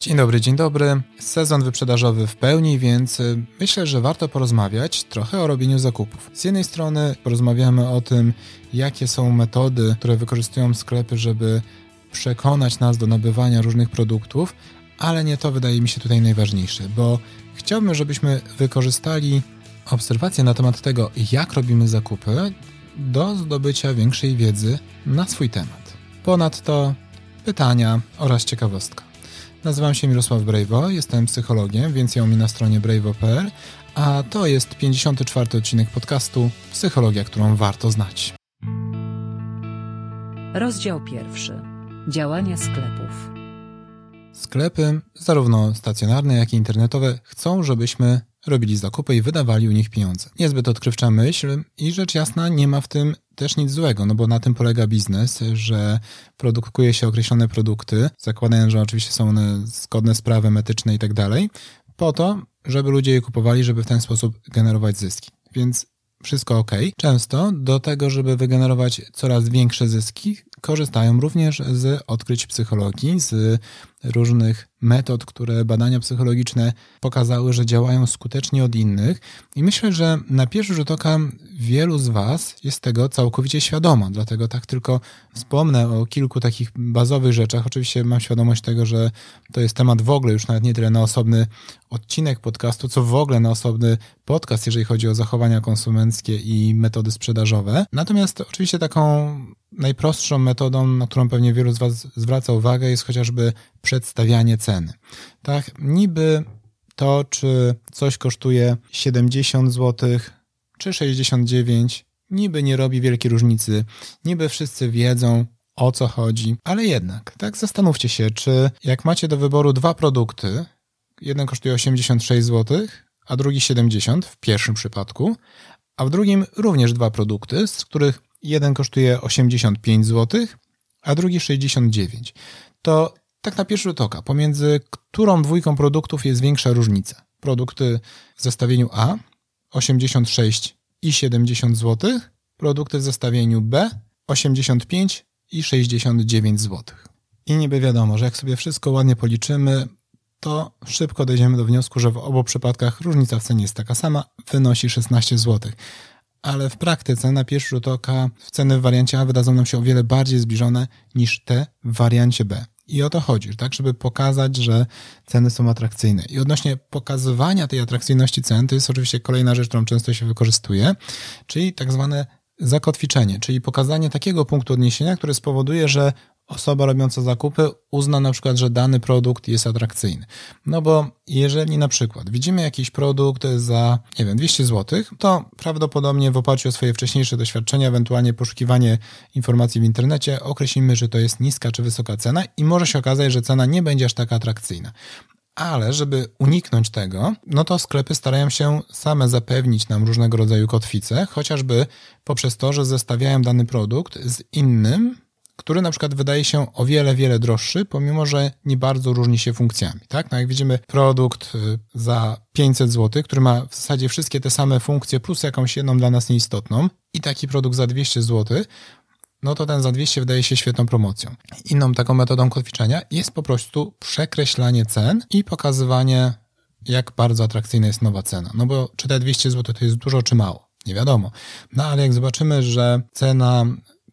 Dzień dobry, dzień dobry. Sezon wyprzedażowy w pełni, więc y, myślę, że warto porozmawiać trochę o robieniu zakupów. Z jednej strony porozmawiamy o tym, jakie są metody, które wykorzystują sklepy, żeby przekonać nas do nabywania różnych produktów, ale nie to wydaje mi się tutaj najważniejsze, bo chciałbym, żebyśmy wykorzystali obserwacje na temat tego, jak robimy zakupy, do zdobycia większej wiedzy na swój temat. Ponadto pytania oraz ciekawostka. Nazywam się Mirosław Brejwo, jestem psychologiem, więc ją mi na stronie brejwo.pl, a to jest 54 odcinek podcastu Psychologia, którą warto znać. Rozdział pierwszy. Działania sklepów. Sklepy, zarówno stacjonarne, jak i internetowe, chcą, żebyśmy robili zakupy i wydawali u nich pieniądze. Niezbyt odkrywcza myśl i rzecz jasna nie ma w tym też nic złego, no bo na tym polega biznes, że produkuje się określone produkty, zakładając, że oczywiście są one zgodne z prawem etyczne i tak dalej, po to, żeby ludzie je kupowali, żeby w ten sposób generować zyski. Więc wszystko ok. Często do tego, żeby wygenerować coraz większe zyski, korzystają również z odkryć psychologii, z różnych metod, które badania psychologiczne pokazały, że działają skutecznie od innych. I myślę, że na pierwszy rzut oka wielu z Was jest tego całkowicie świadoma. Dlatego tak tylko wspomnę o kilku takich bazowych rzeczach. Oczywiście mam świadomość tego, że to jest temat w ogóle już nawet nie tyle na osobny odcinek podcastu, co w ogóle na osobny podcast, jeżeli chodzi o zachowania konsumenckie i metody sprzedażowe. Natomiast oczywiście taką najprostszą metodą, na którą pewnie wielu z Was zwraca uwagę, jest chociażby przedstawianie ceny. Tak, niby to, czy coś kosztuje 70 zł, czy 69, niby nie robi wielkiej różnicy, niby wszyscy wiedzą, o co chodzi, ale jednak, tak, zastanówcie się, czy jak macie do wyboru dwa produkty, jeden kosztuje 86 zł, a drugi 70 w pierwszym przypadku, a w drugim również dwa produkty, z których jeden kosztuje 85 zł, a drugi 69. To tak na pierwszy rzut oka, pomiędzy którą dwójką produktów jest większa różnica? Produkty w zestawieniu A 86 i 70 zł, produkty w zestawieniu B 85 i 69 zł. I niby wiadomo, że jak sobie wszystko ładnie policzymy, to szybko dojdziemy do wniosku, że w obu przypadkach różnica w cenie jest taka sama, wynosi 16 zł ale w praktyce na pierwszy rzut oka ceny w wariancie A wydadzą nam się o wiele bardziej zbliżone niż te w wariancie B. I o to chodzi, tak, żeby pokazać, że ceny są atrakcyjne. I odnośnie pokazywania tej atrakcyjności cen, to jest oczywiście kolejna rzecz, którą często się wykorzystuje, czyli tak zwane zakotwiczenie, czyli pokazanie takiego punktu odniesienia, który spowoduje, że osoba robiąca zakupy uzna na przykład, że dany produkt jest atrakcyjny. No bo jeżeli na przykład widzimy jakiś produkt za, nie wiem, 200 zł, to prawdopodobnie w oparciu o swoje wcześniejsze doświadczenia, ewentualnie poszukiwanie informacji w internecie, określimy, że to jest niska czy wysoka cena i może się okazać, że cena nie będzie aż taka atrakcyjna. Ale żeby uniknąć tego, no to sklepy starają się same zapewnić nam różnego rodzaju kotwice, chociażby poprzez to, że zestawiają dany produkt z innym, który na przykład wydaje się o wiele, wiele droższy, pomimo że nie bardzo różni się funkcjami. Tak? No jak widzimy produkt y, za 500 zł, który ma w zasadzie wszystkie te same funkcje, plus jakąś jedną dla nas nieistotną, i taki produkt za 200 zł, no to ten za 200 wydaje się świetną promocją. Inną taką metodą kotwiczenia jest po prostu przekreślanie cen i pokazywanie, jak bardzo atrakcyjna jest nowa cena. No bo czy te 200 zł to jest dużo, czy mało? Nie wiadomo. No ale jak zobaczymy, że cena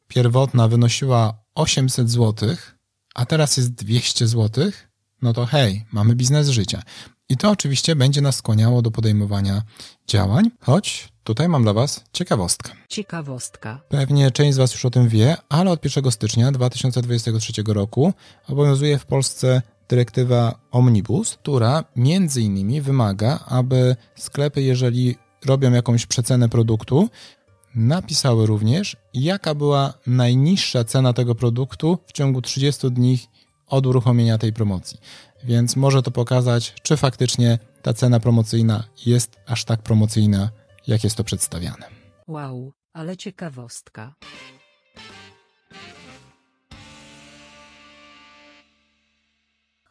pierwotna wynosiła 800 zł, a teraz jest 200 zł, no to hej, mamy biznes życia. I to oczywiście będzie nas skłaniało do podejmowania działań, choć tutaj mam dla Was ciekawostkę. Ciekawostka. Pewnie część z Was już o tym wie, ale od 1 stycznia 2023 roku obowiązuje w Polsce dyrektywa Omnibus, która między innymi wymaga, aby sklepy, jeżeli robią jakąś przecenę produktu, napisały również, jaka była najniższa cena tego produktu w ciągu 30 dni od uruchomienia tej promocji. Więc może to pokazać, czy faktycznie ta cena promocyjna jest aż tak promocyjna, jak jest to przedstawiane. Wow, ale ciekawostka.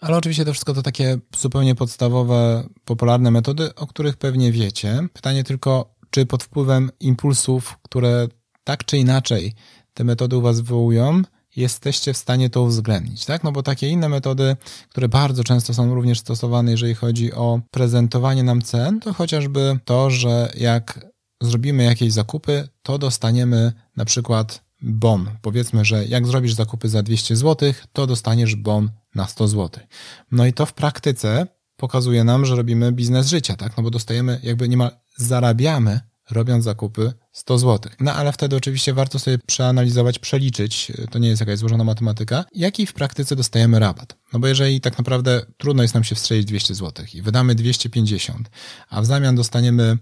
Ale oczywiście to wszystko to takie zupełnie podstawowe, popularne metody, o których pewnie wiecie. Pytanie tylko, czy pod wpływem impulsów, które tak czy inaczej te metody u Was wywołują, jesteście w stanie to uwzględnić, tak? No bo takie inne metody, które bardzo często są również stosowane, jeżeli chodzi o prezentowanie nam cen, to chociażby to, że jak zrobimy jakieś zakupy, to dostaniemy na przykład bon. Powiedzmy, że jak zrobisz zakupy za 200 zł, to dostaniesz bon na 100 zł. No i to w praktyce pokazuje nam, że robimy biznes życia, tak? No bo dostajemy, jakby niemal zarabiamy robiąc zakupy 100 zł. No ale wtedy oczywiście warto sobie przeanalizować, przeliczyć, to nie jest jakaś złożona matematyka, jaki w praktyce dostajemy rabat. No bo jeżeli tak naprawdę trudno jest nam się wstrzelić 200 zł i wydamy 250, a w zamian dostaniemy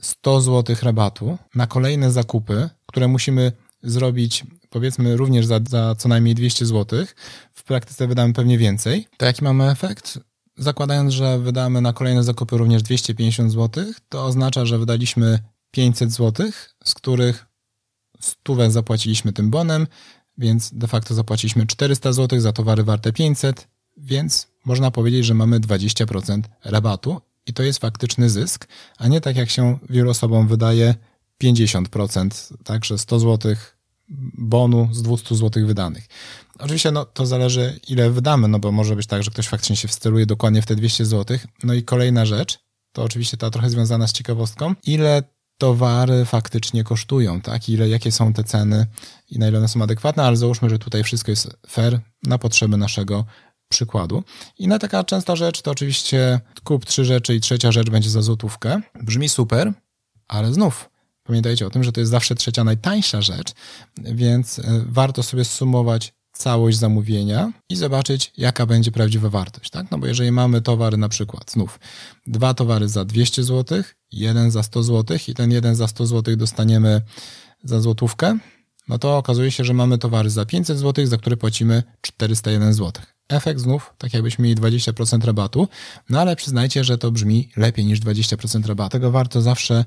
100 zł rabatu na kolejne zakupy, które musimy zrobić powiedzmy również za, za co najmniej 200 zł, w praktyce wydamy pewnie więcej, to jaki mamy efekt? Zakładając, że wydamy na kolejne zakupy również 250 zł, to oznacza, że wydaliśmy 500 zł, z których stówę zapłaciliśmy tym bonem, więc de facto zapłaciliśmy 400 zł za towary warte 500, więc można powiedzieć, że mamy 20% rabatu i to jest faktyczny zysk, a nie tak jak się wielu osobom wydaje 50%, także 100 zł bonu z 200 zł wydanych. Oczywiście no, to zależy, ile wydamy, no bo może być tak, że ktoś faktycznie się wsteluje dokładnie w te 200 zł. No i kolejna rzecz, to oczywiście ta trochę związana z ciekawostką, ile towary faktycznie kosztują, tak? Ile, jakie są te ceny i na ile one są adekwatne, ale załóżmy, że tutaj wszystko jest fair na potrzeby naszego przykładu. I na taka częsta rzecz to oczywiście kup trzy rzeczy i trzecia rzecz będzie za złotówkę. Brzmi super, ale znów pamiętajcie o tym, że to jest zawsze trzecia najtańsza rzecz, więc e, warto sobie sumować całość zamówienia i zobaczyć, jaka będzie prawdziwa wartość. Tak? No bo jeżeli mamy towary na przykład, znów, dwa towary za 200 zł, jeden za 100 zł i ten jeden za 100 zł dostaniemy za złotówkę, no to okazuje się, że mamy towary za 500 zł, za które płacimy 401 zł. Efekt znów, tak jakbyśmy mieli 20% rabatu, no ale przyznajcie, że to brzmi lepiej niż 20% rabatu. Tego warto zawsze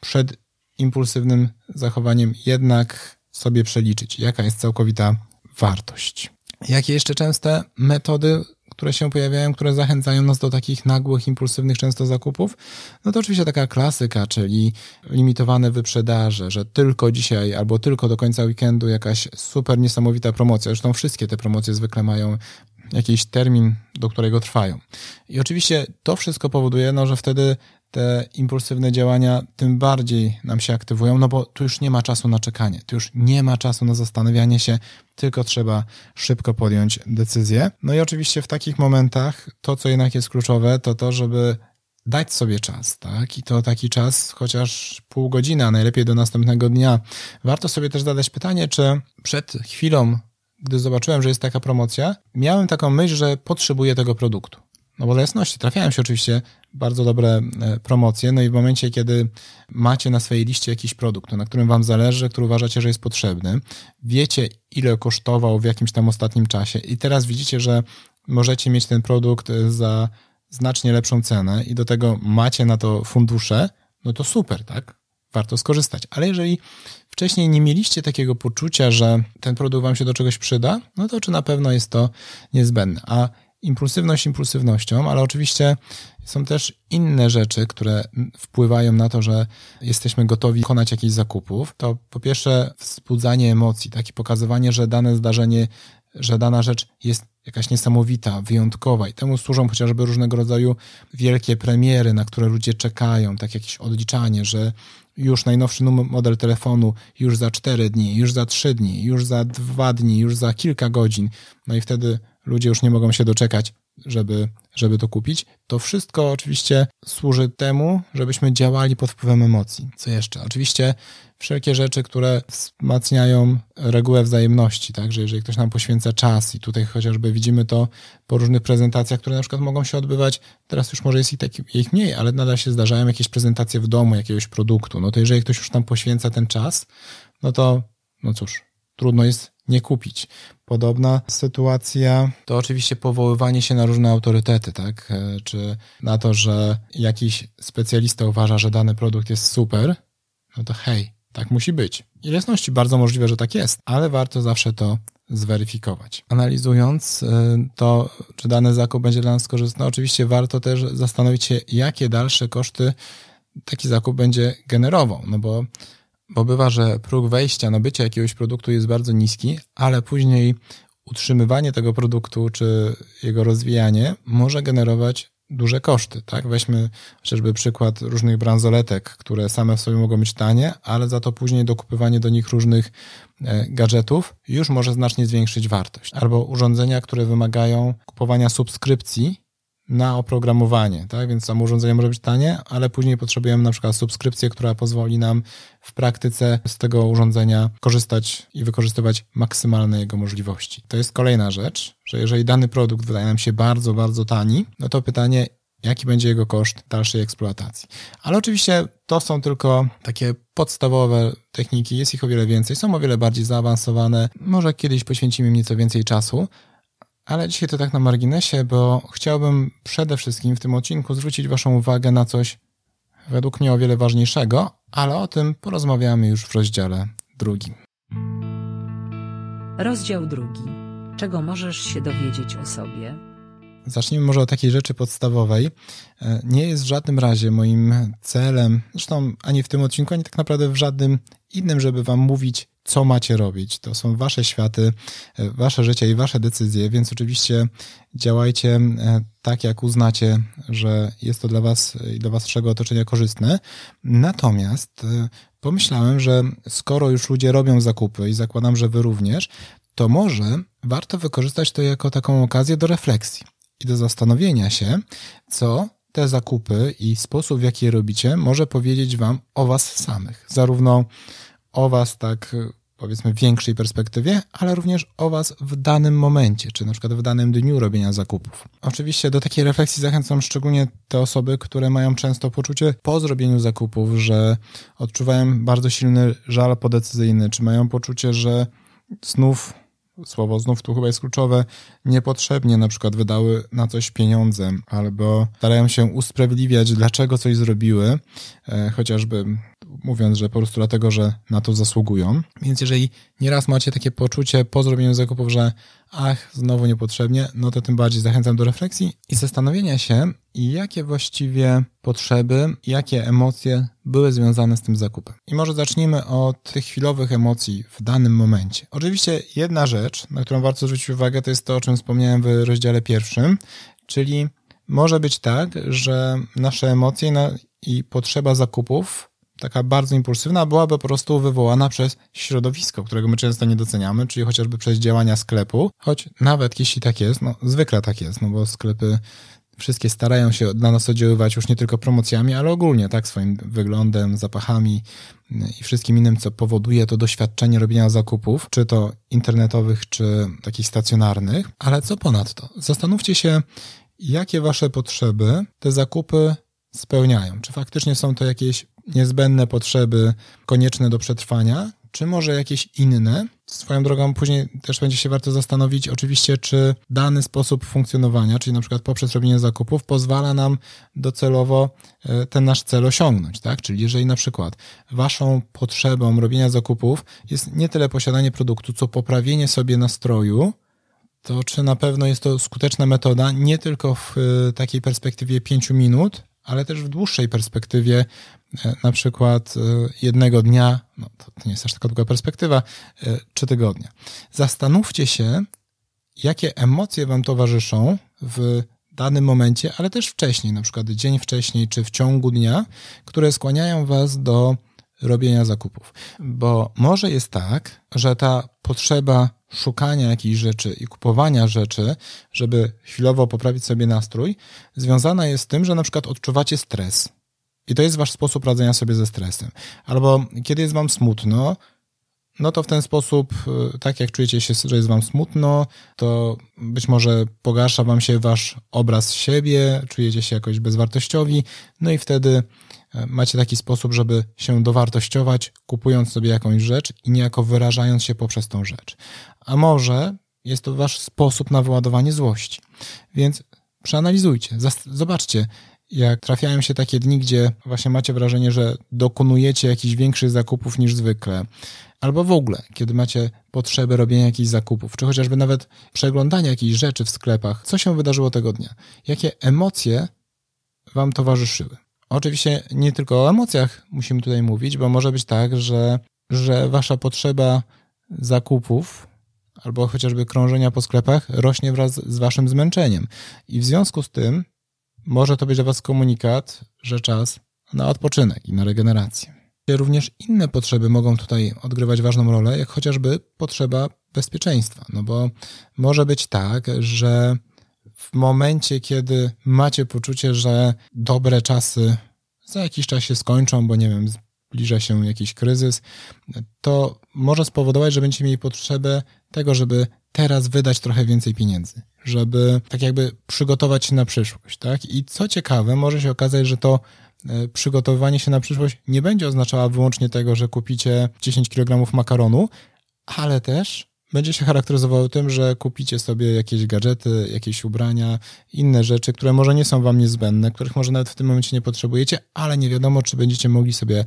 przed impulsywnym zachowaniem jednak sobie przeliczyć, jaka jest całkowita wartość. Jakie jeszcze częste metody, które się pojawiają, które zachęcają nas do takich nagłych, impulsywnych często zakupów? No to oczywiście taka klasyka, czyli limitowane wyprzedaże, że tylko dzisiaj albo tylko do końca weekendu jakaś super niesamowita promocja. Zresztą wszystkie te promocje zwykle mają jakiś termin, do którego trwają. I oczywiście to wszystko powoduje, no, że wtedy te impulsywne działania tym bardziej nam się aktywują, no bo tu już nie ma czasu na czekanie, tu już nie ma czasu na zastanawianie się, tylko trzeba szybko podjąć decyzję. No i oczywiście w takich momentach to, co jednak jest kluczowe, to to, żeby dać sobie czas, tak? I to taki czas, chociaż pół godziny, a najlepiej do następnego dnia. Warto sobie też zadać pytanie, czy przed chwilą, gdy zobaczyłem, że jest taka promocja, miałem taką myśl, że potrzebuję tego produktu. No bo jasności, trafiają się oczywiście bardzo dobre e, promocje, no i w momencie, kiedy macie na swojej liście jakiś produkt, na którym wam zależy, który uważacie, że jest potrzebny, wiecie ile kosztował w jakimś tam ostatnim czasie i teraz widzicie, że możecie mieć ten produkt e, za znacznie lepszą cenę i do tego macie na to fundusze, no to super, tak? Warto skorzystać. Ale jeżeli wcześniej nie mieliście takiego poczucia, że ten produkt wam się do czegoś przyda, no to czy na pewno jest to niezbędne. A impulsywność impulsywnością, ale oczywiście są też inne rzeczy, które wpływają na to, że jesteśmy gotowi dokonać jakichś zakupów. To po pierwsze wzbudzanie emocji, takie pokazywanie, że dane zdarzenie, że dana rzecz jest jakaś niesamowita, wyjątkowa i temu służą chociażby różnego rodzaju wielkie premiery, na które ludzie czekają, tak jakieś odliczanie, że już najnowszy model telefonu już za 4 dni, już za 3 dni, już za 2 dni, już za kilka godzin. No i wtedy ludzie już nie mogą się doczekać, żeby, żeby to kupić. To wszystko oczywiście służy temu, żebyśmy działali pod wpływem emocji. Co jeszcze? Oczywiście wszelkie rzeczy, które wzmacniają regułę wzajemności, tak, że jeżeli ktoś nam poświęca czas i tutaj chociażby widzimy to po różnych prezentacjach, które na przykład mogą się odbywać, teraz już może jest ich, tak, ich mniej, ale nadal się zdarzają jakieś prezentacje w domu jakiegoś produktu, no to jeżeli ktoś już tam poświęca ten czas, no to, no cóż, trudno jest nie kupić. Podobna sytuacja to oczywiście powoływanie się na różne autorytety, tak? E, czy na to, że jakiś specjalista uważa, że dany produkt jest super, no to hej, tak musi być. I jasności bardzo możliwe, że tak jest, ale warto zawsze to zweryfikować. Analizując e, to, czy dany zakup będzie dla nas korzystny, oczywiście warto też zastanowić się, jakie dalsze koszty taki zakup będzie generował, no bo bo bywa, że próg wejścia na bycie jakiegoś produktu jest bardzo niski, ale później utrzymywanie tego produktu czy jego rozwijanie może generować duże koszty. Tak? Weźmy chociażby przykład różnych bransoletek, które same w sobie mogą być tanie, ale za to później dokupywanie do nich różnych e, gadżetów już może znacznie zwiększyć wartość. Albo urządzenia, które wymagają kupowania subskrypcji na oprogramowanie, tak? Więc samo urządzenie może być tanie, ale później potrzebujemy na przykład subskrypcję, która pozwoli nam w praktyce z tego urządzenia korzystać i wykorzystywać maksymalne jego możliwości. To jest kolejna rzecz, że jeżeli dany produkt wydaje nam się bardzo, bardzo tani, no to pytanie, jaki będzie jego koszt dalszej eksploatacji. Ale oczywiście to są tylko takie podstawowe techniki, jest ich o wiele więcej, są o wiele bardziej zaawansowane. Może kiedyś poświęcimy im nieco więcej czasu, ale dzisiaj to tak na marginesie, bo chciałbym przede wszystkim w tym odcinku zwrócić Waszą uwagę na coś według mnie o wiele ważniejszego, ale o tym porozmawiamy już w rozdziale drugim. Rozdział drugi. Czego możesz się dowiedzieć o sobie? Zacznijmy może od takiej rzeczy podstawowej. E, nie jest w żadnym razie moim celem, zresztą ani w tym odcinku, ani tak naprawdę w żadnym innym, żeby Wam mówić, co macie robić. To są wasze światy, e, wasze życie i wasze decyzje, więc oczywiście działajcie e, tak, jak uznacie, że jest to dla was i dla waszego otoczenia korzystne. Natomiast pomyślałem, że skoro już ludzie robią zakupy i zakładam, że wy również, to może warto wykorzystać to jako taką okazję do refleksji i do zastanowienia się, co te zakupy i sposób, w jaki je robicie, może powiedzieć wam o was samych. Zarówno o Was tak powiedzmy w większej perspektywie, ale również o Was w danym momencie, czy na przykład w danym dniu robienia zakupów. Oczywiście do takiej refleksji zachęcam szczególnie te osoby, które mają często poczucie po zrobieniu zakupów, że odczuwają bardzo silny żal podecyzyjny, czy mają poczucie, że znów słowo znów tu chyba jest kluczowe, niepotrzebnie na przykład wydały na coś pieniądze, albo starają się usprawiedliwiać, dlaczego coś zrobiły, e, chociażby mówiąc, że po prostu dlatego, że na to zasługują. Więc jeżeli nieraz macie takie poczucie po zrobieniu zakupów, że ach, znowu niepotrzebnie, no to tym bardziej zachęcam do refleksji i zastanowienia się, jakie właściwie potrzeby, jakie emocje były związane z tym zakupem. I może zacznijmy od tych chwilowych emocji w danym momencie. Oczywiście jedna rzecz, na którą warto zwrócić uwagę, to jest to, o czym wspomniałem w rozdziale pierwszym, czyli może być tak, że nasze emocje i potrzeba zakupów taka bardzo impulsywna, byłaby po prostu wywołana przez środowisko, którego my często nie doceniamy, czyli chociażby przez działania sklepu, choć nawet jeśli tak jest, no zwykle tak jest, no bo sklepy wszystkie starają się dla nas oddziaływać już nie tylko promocjami, ale ogólnie, tak, swoim wyglądem, zapachami i wszystkim innym, co powoduje to doświadczenie robienia zakupów, czy to internetowych, czy takich stacjonarnych. Ale co ponadto? Zastanówcie się, jakie wasze potrzeby te zakupy spełniają. Czy faktycznie są to jakieś niezbędne potrzeby konieczne do przetrwania, czy może jakieś inne. Swoją drogą później też będzie się warto zastanowić oczywiście, czy dany sposób funkcjonowania, czyli na przykład poprzez robienie zakupów, pozwala nam docelowo e, ten nasz cel osiągnąć, tak? Czyli jeżeli na przykład waszą potrzebą robienia zakupów jest nie tyle posiadanie produktu, co poprawienie sobie nastroju, to czy na pewno jest to skuteczna metoda nie tylko w e, takiej perspektywie 5 minut, ale też w dłuższej perspektywie, e, na przykład e, jednego dnia, no to nie jest aż taka długa perspektywa, czy e, tygodnia. Zastanówcie się, jakie emocje Wam towarzyszą w danym momencie, ale też wcześniej, na przykład dzień wcześniej, czy w ciągu dnia, które skłaniają Was do robienia zakupów. Bo może jest tak, że ta potrzeba szukania jakichś rzeczy i kupowania rzeczy, żeby chwilowo poprawić sobie nastrój, związana jest z tym, że na przykład odczuwacie stres. I to jest wasz sposób radzenia sobie ze stresem. Albo kiedy jest wam smutno, no to w ten sposób, y, tak jak czujecie się, że jest wam smutno, to być może pogarsza wam się wasz obraz siebie, czujecie się jakoś bezwartościowi, no i wtedy macie taki sposób, żeby się dowartościować, kupując sobie jakąś rzecz i niejako wyrażając się poprzez tą rzecz. A może jest to wasz sposób na wyładowanie złości. Więc przeanalizujcie, zobaczcie, jak trafiają się takie dni, gdzie właśnie macie wrażenie, że dokonujecie jakichś większych zakupów niż zwykle, albo w ogóle, kiedy macie potrzebę robienia jakichś zakupów, czy chociażby nawet przeglądania jakichś rzeczy w sklepach, co się wydarzyło tego dnia, jakie emocje wam towarzyszyły. Oczywiście nie tylko o emocjach musimy tutaj mówić, bo może być tak, że, że wasza potrzeba zakupów albo chociażby krążenia po sklepach rośnie wraz z waszym zmęczeniem. I w związku z tym może to być dla was komunikat, że czas na odpoczynek i na regenerację. Również inne potrzeby mogą tutaj odgrywać ważną rolę, jak chociażby potrzeba bezpieczeństwa. No bo może być tak, że w momencie, kiedy macie poczucie, że dobre czasy za jakiś czas się skończą, bo nie wiem, zbliża się jakiś kryzys, to może spowodować, że będziecie mieli potrzebę tego, żeby teraz wydać trochę więcej pieniędzy, żeby tak jakby przygotować się na przyszłość, tak? I co ciekawe, może się okazać, że to e, przygotowywanie się na przyszłość nie będzie oznaczało wyłącznie tego, że kupicie 10 kg makaronu, ale też będzie się charakteryzowało tym, że kupicie sobie jakieś gadżety, jakieś ubrania, inne rzeczy, które może nie są wam niezbędne, których może nawet w tym momencie nie potrzebujecie, ale nie wiadomo, czy będziecie mogli sobie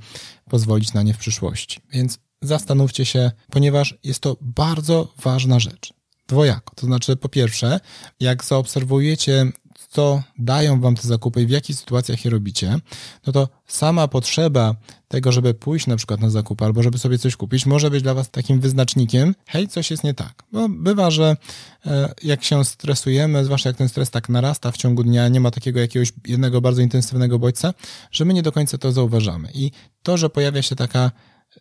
pozwolić na nie w przyszłości. Więc zastanówcie się, ponieważ jest to bardzo ważna rzecz. Dwojako. To znaczy, po pierwsze, jak zaobserwujecie co dają wam te zakupy i w jakich sytuacjach je robicie, no to sama potrzeba tego, żeby pójść na przykład na zakup albo żeby sobie coś kupić, może być dla was takim wyznacznikiem, hej, coś jest nie tak. Bo bywa, że e, jak się stresujemy, zwłaszcza jak ten stres tak narasta w ciągu dnia, nie ma takiego jakiegoś jednego bardzo intensywnego bodźca, że my nie do końca to zauważamy. I to, że pojawia się taka,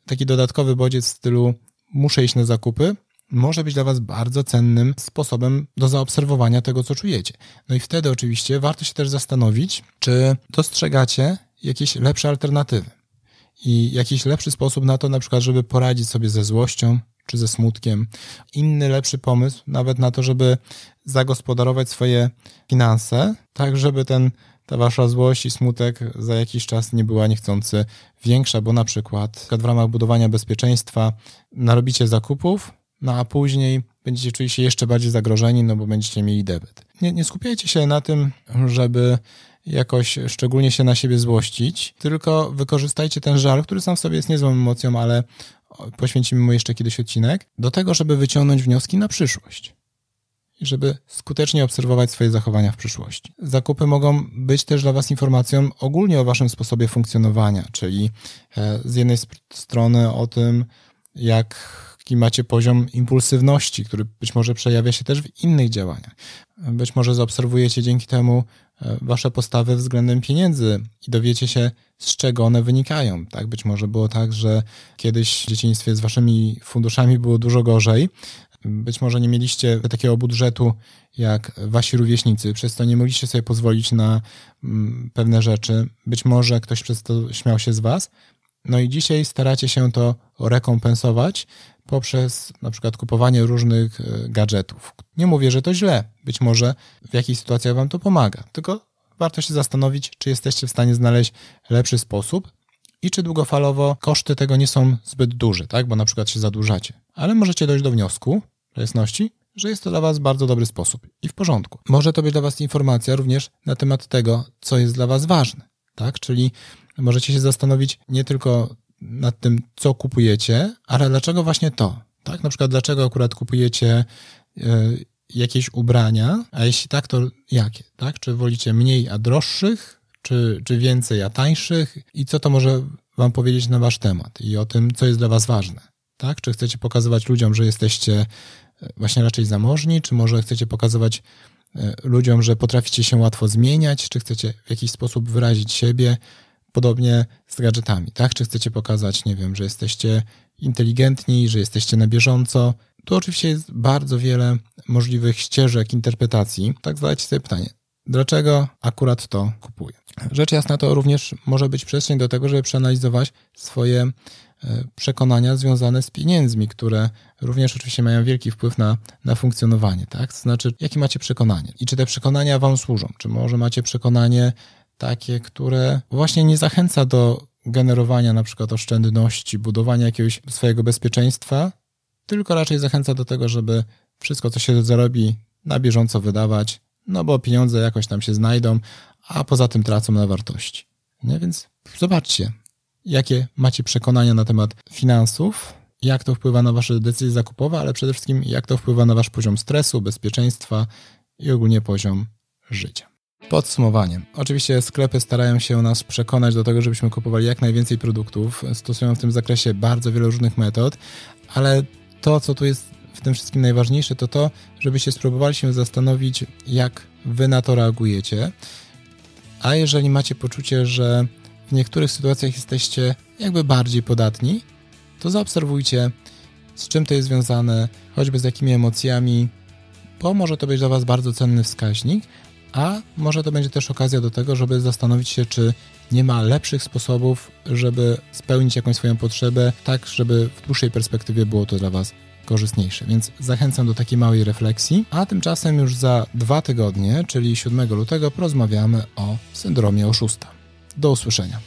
taki dodatkowy bodziec w stylu muszę iść na zakupy, może być dla Was bardzo cennym sposobem do zaobserwowania tego, co czujecie. No i wtedy oczywiście warto się też zastanowić, czy dostrzegacie jakieś lepsze alternatywy i jakiś lepszy sposób na to, na przykład, żeby poradzić sobie ze złością czy ze smutkiem. Inny, lepszy pomysł, nawet na to, żeby zagospodarować swoje finanse, tak żeby ten, ta wasza złość i smutek za jakiś czas nie była niechcący większa, bo na przykład w ramach budowania bezpieczeństwa narobicie zakupów, no a później będziecie czuli się jeszcze bardziej zagrożeni, no bo będziecie mieli debet. Nie, nie skupiajcie się na tym, żeby jakoś szczególnie się na siebie złościć, tylko wykorzystajcie ten żal, który sam w sobie jest niezłą emocją, ale poświęcimy mu jeszcze kiedyś odcinek, do tego, żeby wyciągnąć wnioski na przyszłość. I żeby skutecznie obserwować swoje zachowania w przyszłości. Zakupy mogą być też dla Was informacją ogólnie o Waszym sposobie funkcjonowania, czyli e, z jednej strony o tym, jak jaki macie poziom impulsywności, który być może przejawia się też w innych działaniach. Być może zaobserwujecie dzięki temu e, wasze postawy względem pieniędzy i dowiecie się, z czego one wynikają. Tak, być może było tak, że kiedyś w dzieciństwie z waszymi funduszami było dużo gorzej. Być może nie mieliście takiego budżetu jak wasi rówieśnicy, przez to nie mogliście sobie pozwolić na mm, pewne rzeczy. Być może ktoś przez to śmiał się z was. No i dzisiaj staracie się to rekompensować poprzez na przykład kupowanie różnych e, gadżetów. Nie mówię, że to źle, być może w jakichś sytuacjach wam to pomaga, tylko warto się zastanowić, czy jesteście w stanie znaleźć lepszy sposób i czy długofalowo koszty tego nie są zbyt duże, tak? Bo na przykład się zadłużacie. Ale możecie dojść do wniosku, do jasności, że jest to dla Was bardzo dobry sposób i w porządku. Może to być dla Was informacja również na temat tego, co jest dla Was ważne, tak? Czyli możecie się zastanowić nie tylko nad tym, co kupujecie, ale dlaczego właśnie to? Tak? Na przykład, dlaczego akurat kupujecie e, jakieś ubrania, a jeśli tak, to jakie? Tak? Czy wolicie mniej, a droższych, czy, czy więcej, a tańszych? I co to może Wam powiedzieć na Wasz temat i o tym, co jest dla Was ważne? Tak? Czy chcecie pokazywać ludziom, że jesteście e, właśnie raczej zamożni, czy może chcecie pokazywać e, ludziom, że potraficie się łatwo zmieniać, czy chcecie w jakiś sposób wyrazić siebie, Podobnie z gadżetami, tak? Czy chcecie pokazać, nie wiem, że jesteście inteligentni, że jesteście na bieżąco? Tu oczywiście jest bardzo wiele możliwych ścieżek interpretacji. Tak zadajcie sobie pytanie, dlaczego akurat to kupuję? Rzecz jasna to również może być przestrzeń do tego, żeby przeanalizować swoje e, przekonania związane z pieniędzmi, które również oczywiście mają wielki wpływ na, na funkcjonowanie, tak? To znaczy, jakie macie przekonanie i czy te przekonania wam służą? Czy może macie przekonanie, takie, które właśnie nie zachęca do generowania na przykład oszczędności, budowania jakiegoś swojego bezpieczeństwa, tylko raczej zachęca do tego, żeby wszystko, co się zarobi, na bieżąco wydawać, no bo pieniądze jakoś tam się znajdą, a poza tym tracą na wartości. Nie? Więc zobaczcie, jakie macie przekonania na temat finansów, jak to wpływa na wasze decyzje zakupowe, ale przede wszystkim jak to wpływa na wasz poziom stresu, bezpieczeństwa i ogólnie poziom życia. Podsumowanie. Oczywiście sklepy starają się nas przekonać do tego, żebyśmy kupowali jak najwięcej produktów. Stosują w tym zakresie bardzo wiele różnych metod, ale to, co tu jest w tym wszystkim najważniejsze, to to, żebyście spróbowali się zastanowić, jak wy na to reagujecie. A jeżeli macie poczucie, że w niektórych sytuacjach jesteście jakby bardziej podatni, to zaobserwujcie, z czym to jest związane, choćby z jakimi emocjami, bo może to być dla Was bardzo cenny wskaźnik, a może to będzie też okazja do tego, żeby zastanowić się, czy nie ma lepszych sposobów, żeby spełnić jakąś swoją potrzebę, tak żeby w dłuższej perspektywie było to dla Was korzystniejsze. Więc zachęcam do takiej małej refleksji, a tymczasem już za dwa tygodnie, czyli 7 lutego, porozmawiamy o syndromie oszusta. Do usłyszenia.